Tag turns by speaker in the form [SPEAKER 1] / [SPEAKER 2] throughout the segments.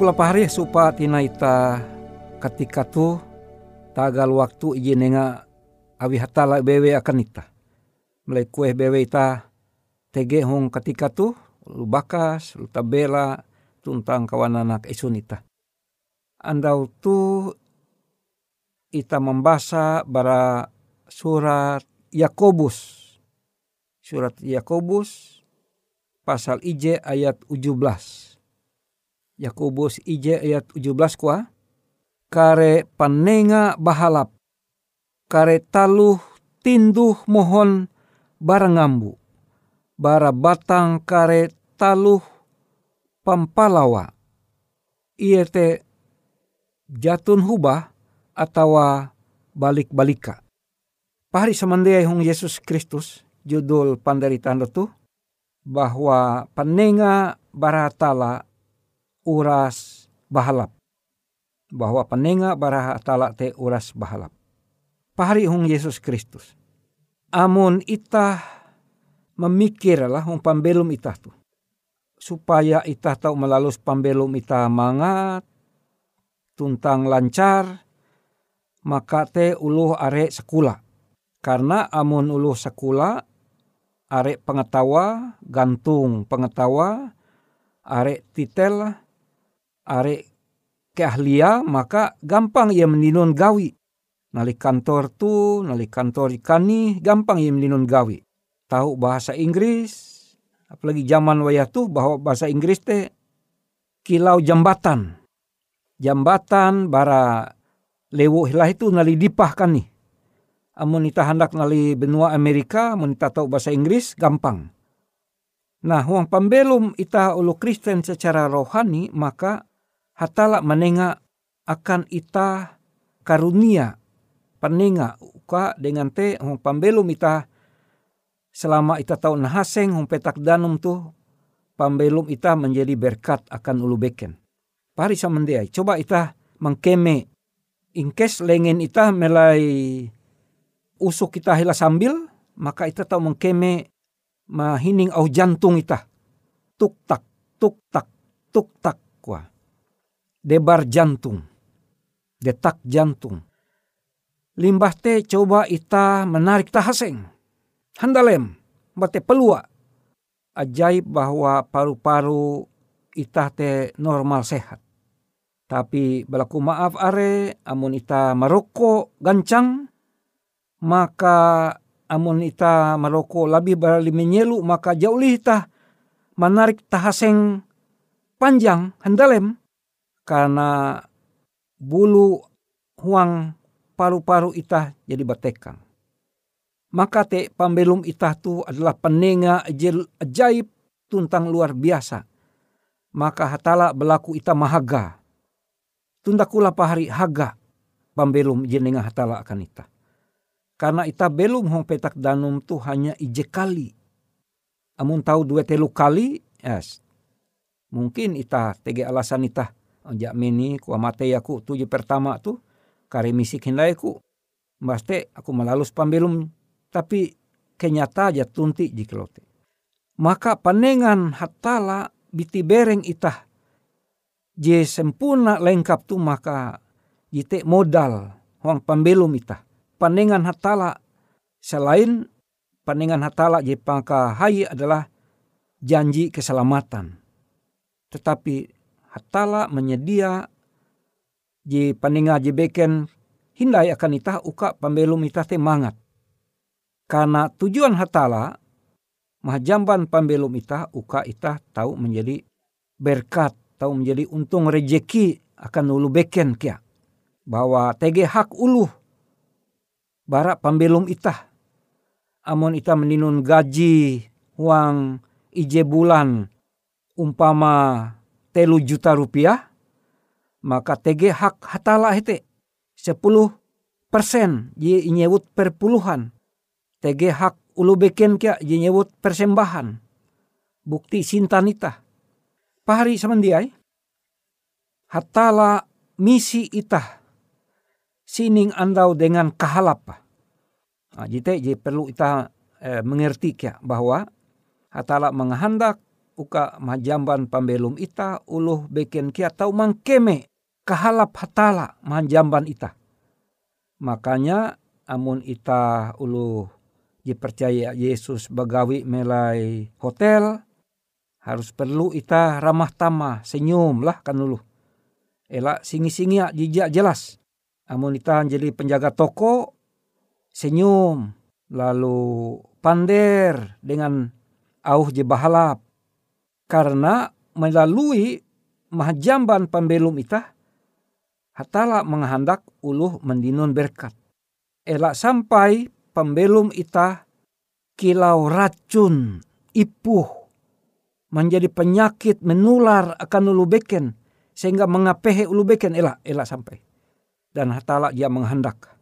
[SPEAKER 1] Kula pahari supa tina ita ketika tu tagal waktu iji nenga awi hatala bewe akan ita. Mulai kue bewe ita tege hong ketika tu lu bakas, lu tabela, tuntang kawan anak isun ita. Andau tu ita membaca bara surat Yakobus. Surat Yakobus pasal IJ ayat 17. Yakobus IJ ayat 17 kuah. Kare panenga bahalap. Kare taluh tinduh mohon barangambu. Bara batang kare taluh pampalawa. Ia te jatun hubah atau balik-balika. Pahari semandiai hong Yesus Kristus judul panderitaan itu bahwa panenga baratala uras bahalap. Bahwa penenga baraha talak te uras bahalap. Pahari hong Yesus Kristus. Amun itah memikirlah hong pambelum itah tu. Supaya itah tahu melalus pambelum itah mangat, tuntang lancar, maka te uluh are sekula. Karena amun uluh sekula, are pengetawa, gantung pengetawa, are titel, are keahlia maka gampang ia meninun gawi. Nali kantor tu, nali kantor ikani, gampang ia meninun gawi. Tahu bahasa Inggris, apalagi zaman wayah tu bahwa bahasa Inggris te kilau jambatan. Jambatan bara lewu hilah itu nali dipahkan nih. Amun ita hendak nali benua Amerika, amun ita tahu bahasa Inggris, gampang. Nah, huang pembelum ita ulu Kristen secara rohani, maka hatala menenga akan ita karunia penenga uka dengan te hong pambelum ita. Selama ita tahu nahaseng hong petak danum tu pambelum ita menjadi berkat akan ulu beken. Pari mendeai, coba ita mengkeme ingkes lengen ita melai usuk kita hila sambil maka ita tahu mengkeme mahining au jantung ita. Tuk tak tuk tak tuk tak kuah debar jantung, detak jantung. Limbah te coba ita menarik tahaseng. Handalem, bate pelua. Ajaib bahwa paru-paru ita te normal sehat. Tapi balaku maaf are, amun ita maroko gancang, maka amun ita maroko lebih berali menyelu, maka jauh ita menarik tahaseng panjang handalem karena bulu huang paru-paru itah jadi batekang. Maka te pambelum itah tu adalah penenga ajaib tuntang luar biasa. Maka hatala berlaku itah mahaga. Tundakula pahari haga pambelum jenenga hatala akan itah. Karena itah belum hong petak danum tu hanya ije kali. Amun tahu dua telu kali, yes. Mungkin itah tege alasan itah jak mini ku amate aku tujuh pertama tu kare misik hindai ku baste aku melalus pambelum tapi kenyata aja tunti jiklote. Maka panengan hatala biti bereng itah je sempurna lengkap tu maka jite modal huang pambelum itah. Panengan hatala selain panengan hatala je pangka hai adalah janji keselamatan. Tetapi hatala menyedia ji paninga ji beken hindai akan itah uka pambelum itah te mangat. Karena tujuan hatala mahjamban pambelum itah uka itah tahu menjadi berkat, tahu menjadi untung rejeki akan ulu beken kia. Bahwa tege hak ulu barak pambelum itah. Amun itah meninun gaji uang ije bulan umpama telu juta rupiah, maka TG hak hatala hete sepuluh persen ye nyewut perpuluhan. TG hak ulu beken kia ye nyewut persembahan. Bukti sintanita. Pahari samandiai. Hatala misi itah. Sining andau dengan kahalapa. Nah, jite je perlu kita eh, mengerti kia bahwa hatala menghendak uka majamban pambelum ita uluh beken kia tau mangkeme kahalap hatala majamban ita. Makanya amun ita ulu dipercaya Yesus bagawi melai hotel harus perlu ita ramah tamah senyum lah kan ulu. Elak singi-singi jijak jelas. Amun ita jadi penjaga toko senyum lalu pander dengan auh je bahalap. Karena melalui mahjamban pembelum ita hatala menghendak uluh mendinun berkat. Elak sampai pembelum ita kilau racun ipuh menjadi penyakit menular akan ulu beken sehingga mengapehe ulu beken. Elak elak sampai. Dan hatala dia menghendak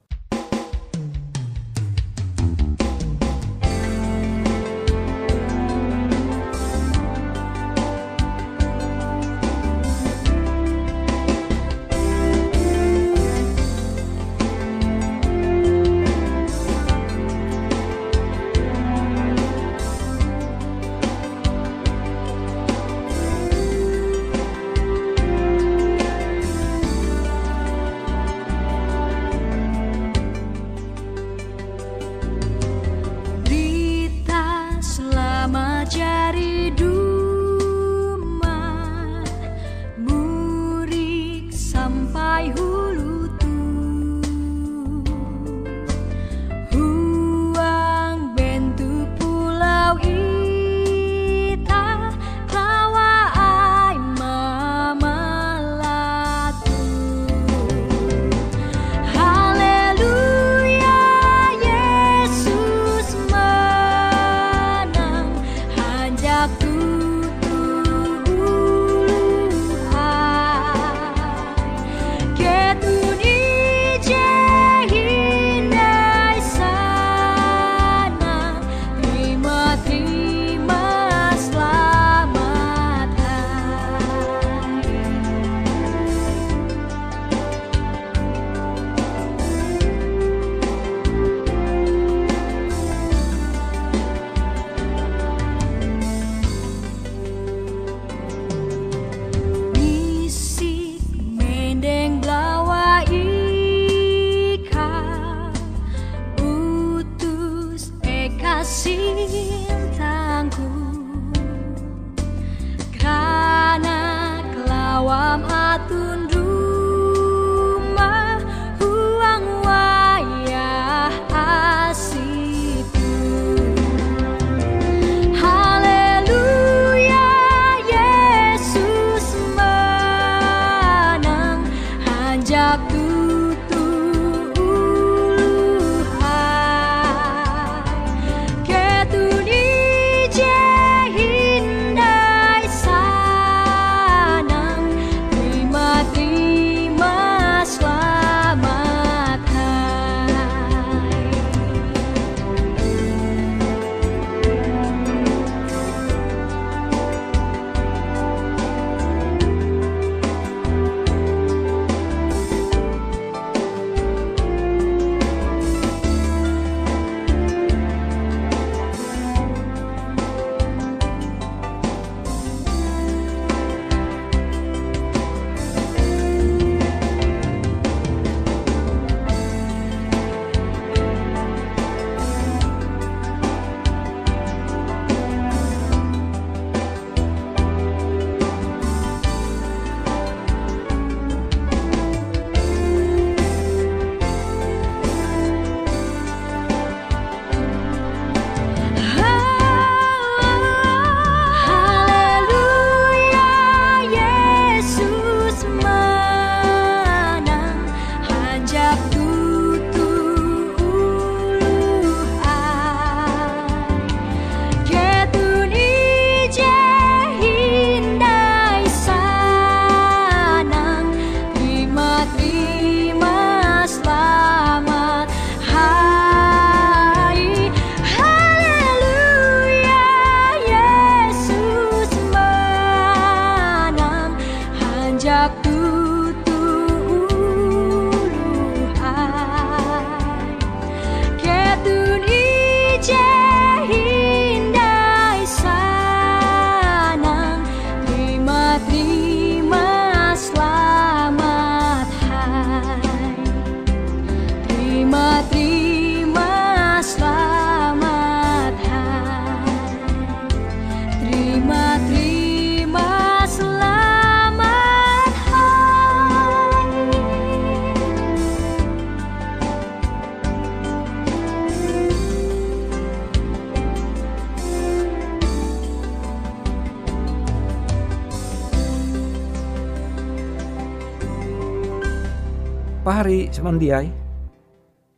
[SPEAKER 1] pari semandiai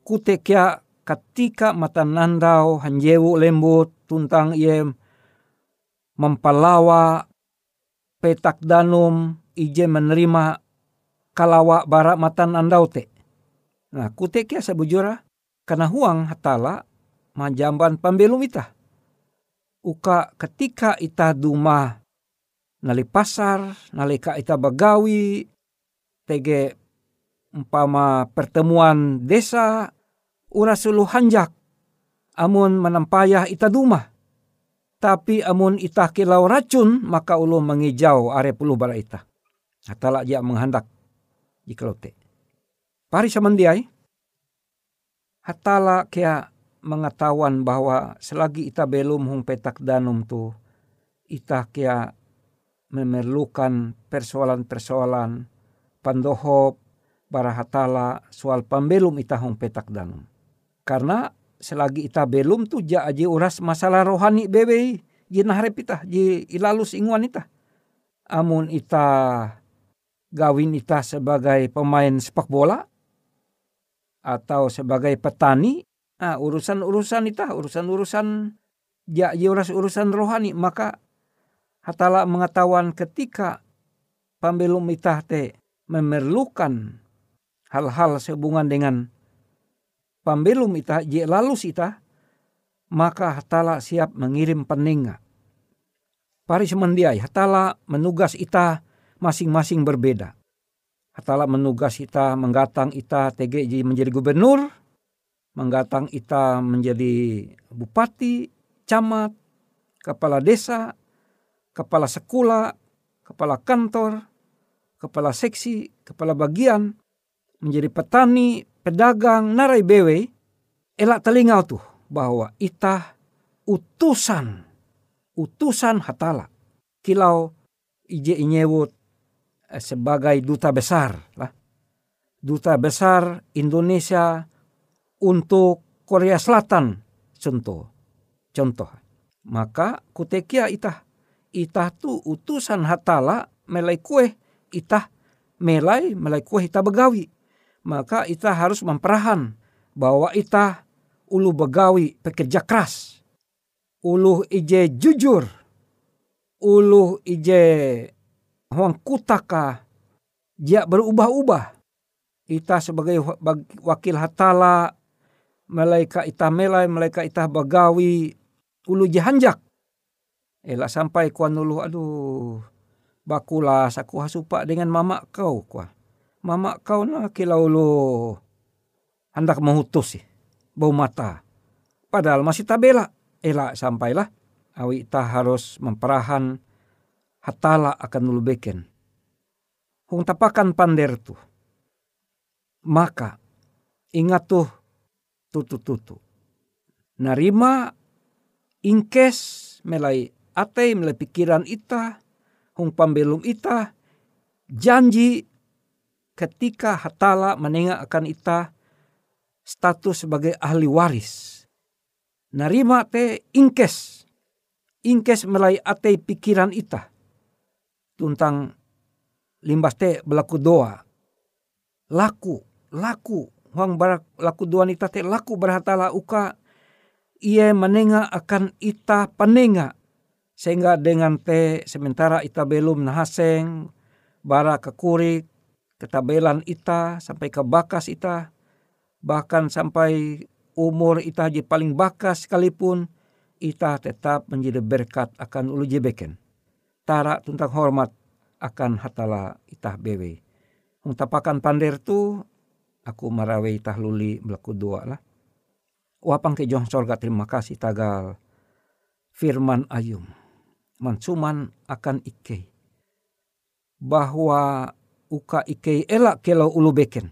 [SPEAKER 1] kutekia ketika mata nandau hanjewu lembut tuntang ie mempalawa petak danum ije menerima kalawa bara matan andau te. Nah kutekia sebujura karena huang hatala majamban pembelum ita. Uka ketika ita duma nali pasar, nalika ita bagawi, tege umpama pertemuan desa, urasulu hanjak, amun menampayah ita duma. Tapi amun ita kilau racun, maka ulu mengijau are puluh bala ita. Hatala dia menghendak jikalau te. Pari samandiai, hatala kia mengetahuan bahwa selagi ita belum hung petak danum tu, ita kia memerlukan persoalan-persoalan pandohop barahatala soal pembelum ita hung petak danum. Karena selagi ita belum tu ja aji uras masalah rohani bebe ji naharep ita ji ilalus inguan ita. Amun ita gawin ita sebagai pemain sepak bola atau sebagai petani, ah, urusan-urusan ita, urusan-urusan ja uras urusan rohani maka hatala mengetahuan ketika pembelum ita te memerlukan hal-hal sehubungan dengan pambelum ita, je lalu ita, maka hatala siap mengirim peninga. Pari semendiai, hatala menugas ita masing-masing berbeda. Hatala menugas ita menggatang ita TGJ menjadi gubernur, menggatang ita menjadi bupati, camat, kepala desa, kepala sekolah, kepala kantor, kepala seksi, kepala bagian, menjadi petani, pedagang narai bewe elak telinga tuh bahwa ita utusan utusan hatala. Kilau ije inyewut eh, sebagai duta besar lah. Duta besar Indonesia untuk Korea Selatan contoh contoh. Maka kutekia itah itah tu utusan hatala melai kue itah melai melai kue itah begawi maka kita harus memperahan bahwa kita ulu begawi pekerja keras. Ulu ije jujur. Ulu ije huang kutaka. Dia berubah-ubah. Ita sebagai wakil hatala. Malaika ita melai, malaika ita begawi. Ulu jahanjak. Ela sampai kuan ulu aduh. Bakulas aku hasupa dengan mama kau kuah mama kau na kilau lo hendak mengutus bau mata. Padahal masih tabela. Ela sampailah awi ta harus memperahan hatala akan nulu beken. Hung tapakan pander tu. Maka ingat tuh tutu-tutu. Narima ingkes melai atei melai pikiran ita. Hung pambelum ita. Janji ketika hatala menengah akan ita status sebagai ahli waris. Narima te ingkes. Ingkes melai ate pikiran ita. Tuntang limbas te berlaku doa. Laku, laku. Huang barak laku doa ita te laku berhatala uka. Ia menengah akan ita penengah. Sehingga dengan te sementara ita belum nahaseng. Bara kekurik ketabelan ita sampai ke bakas ita bahkan sampai umur ita je paling bakas sekalipun ita tetap menjadi berkat akan ulu jebeken tara tentang hormat akan hatala ita bewe. Tapakan pander tu aku marawe ita luli belaku dua lah. Wapang ke jong sorga terima kasih tagal firman ayum. Mansuman akan ike bahwa uka ikei elak kelau ulu beken.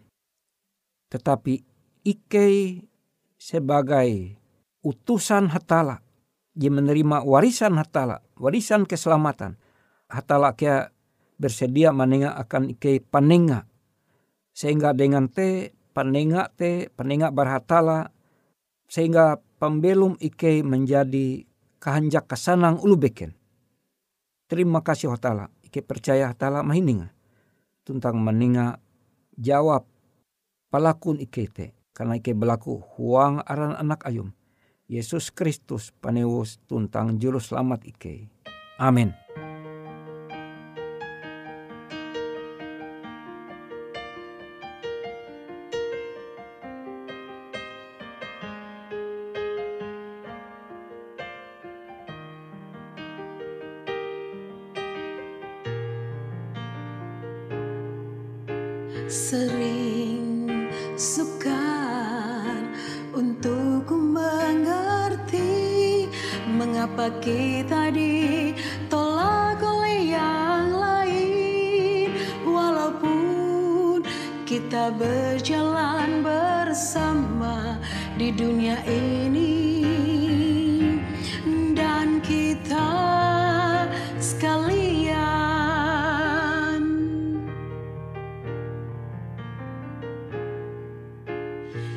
[SPEAKER 1] Tetapi ikei sebagai utusan hatala. Dia menerima warisan hatala, warisan keselamatan. Hatala kia bersedia menengah akan ikei panenga. Sehingga dengan te panenga te panenga berhatala. Sehingga pembelum ikei menjadi kehanjak kesanang ulu beken. Terima kasih hatala. Ike percaya hatala mahininga tentang meninga jawab pelakun ikete karena ike berlaku huang aran anak ayum Yesus Kristus panewus tuntang juru selamat ike. Amin.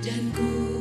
[SPEAKER 2] dan ku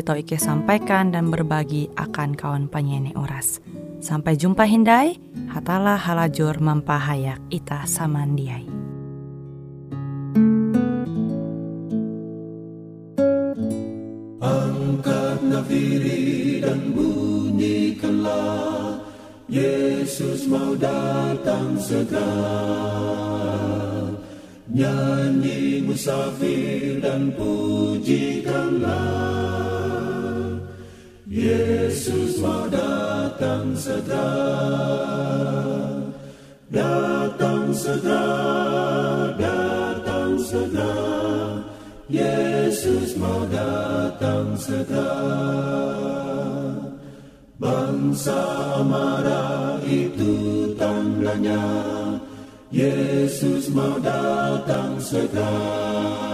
[SPEAKER 3] tau Ike sampaikan dan berbagi akan kawan panyene Uras. Sampai jumpa Hindai, hatalah halajur mampahayak ita samandiai.
[SPEAKER 4] Angkat nafiri dan bunyikanlah Yesus mau datang segera Nyanyi musafir dan pujikanlah Yesus mau datang segera. Datang segera, datang segera. Yesus mau datang segera. Bangsa marah itu tandanya. Yesus mau datang segera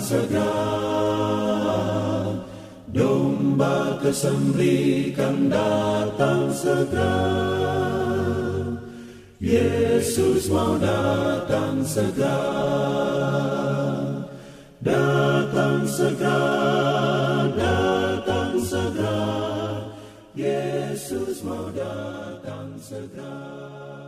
[SPEAKER 4] segera. Domba kesembelikan datang segera. Yesus mau datang segera. Datang segera, datang segera. Yesus mau datang segera